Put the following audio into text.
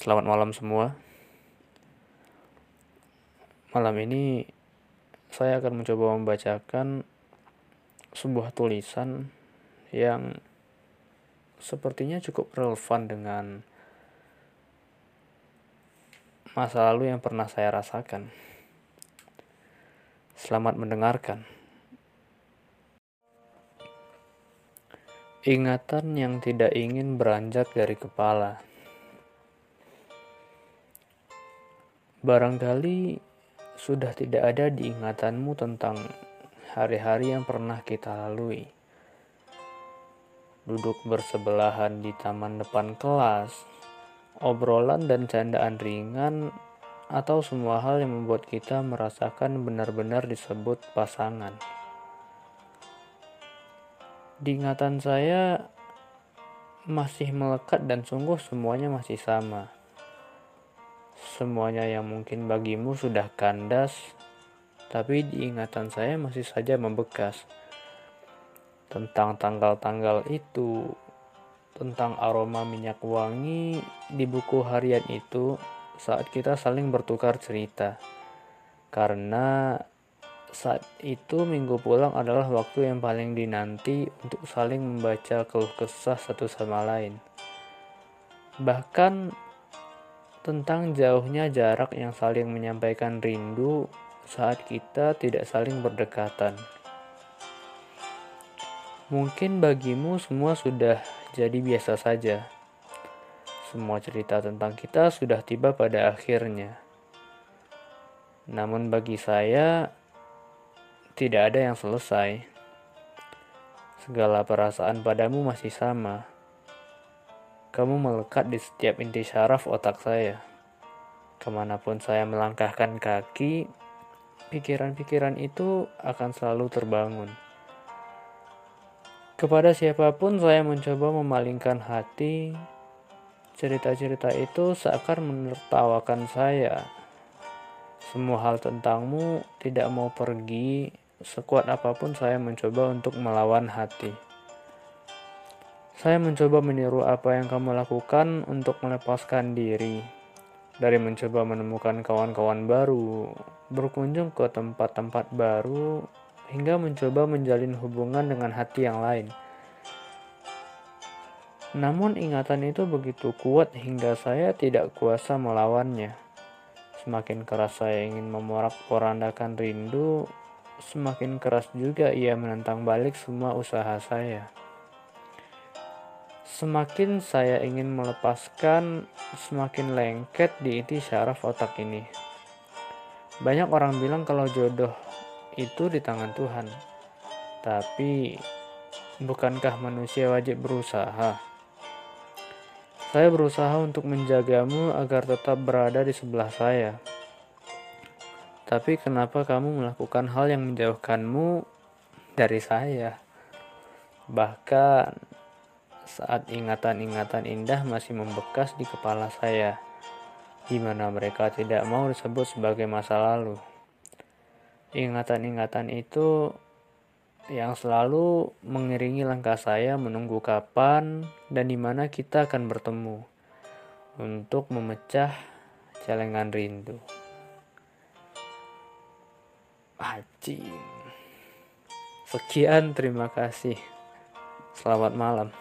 Selamat malam semua. Malam ini saya akan mencoba membacakan sebuah tulisan yang sepertinya cukup relevan dengan masa lalu yang pernah saya rasakan. Selamat mendengarkan. Ingatan yang tidak ingin beranjak dari kepala. Barangkali sudah tidak ada di ingatanmu tentang hari-hari yang pernah kita lalui. Duduk bersebelahan di taman depan kelas, obrolan dan candaan ringan, atau semua hal yang membuat kita merasakan benar-benar disebut pasangan. Di ingatan saya masih melekat dan sungguh semuanya masih sama Semuanya yang mungkin bagimu sudah kandas, tapi di ingatan saya masih saja membekas. Tentang tanggal-tanggal itu, tentang aroma minyak wangi di buku harian itu saat kita saling bertukar cerita. Karena saat itu minggu pulang adalah waktu yang paling dinanti untuk saling membaca keluh kesah satu sama lain. Bahkan tentang jauhnya jarak yang saling menyampaikan rindu saat kita tidak saling berdekatan. Mungkin bagimu semua sudah jadi biasa saja. Semua cerita tentang kita sudah tiba pada akhirnya. Namun bagi saya, tidak ada yang selesai. Segala perasaan padamu masih sama kamu melekat di setiap inti syaraf otak saya. Ke mana pun saya melangkahkan kaki, pikiran-pikiran itu akan selalu terbangun. Kepada siapa pun saya mencoba memalingkan hati, cerita-cerita itu seakan menertawakan saya. Semua hal tentangmu tidak mau pergi, sekuat apa pun saya mencoba untuk melawan hati. Saya mencoba meniru apa yang kamu lakukan untuk melepaskan diri. Dari mencoba menemukan kawan-kawan baru, berkunjung ke tempat-tempat baru, hingga mencoba menjalin hubungan dengan hati yang lain. Namun ingatan itu begitu kuat hingga saya tidak kuasa melawannya. Semakin keras saya ingin memorak-porandakan rindu, semakin keras juga ia menentang balik semua usaha saya. Semakin saya ingin melepaskan, semakin lengket di inti syaraf otak ini. Banyak orang bilang kalau jodoh itu di tangan Tuhan. Tapi, bukankah manusia wajib berusaha? Saya berusaha untuk menjagamu agar tetap berada di sebelah saya. Tapi kenapa kamu melakukan hal yang menjauhkanmu dari saya? Bahkan saat ingatan-ingatan indah masih membekas di kepala saya, di mana mereka tidak mau disebut sebagai masa lalu. Ingatan-ingatan itu yang selalu mengiringi langkah saya menunggu kapan dan di mana kita akan bertemu untuk memecah celengan rindu. Anjing. Sekian, terima kasih. Selamat malam.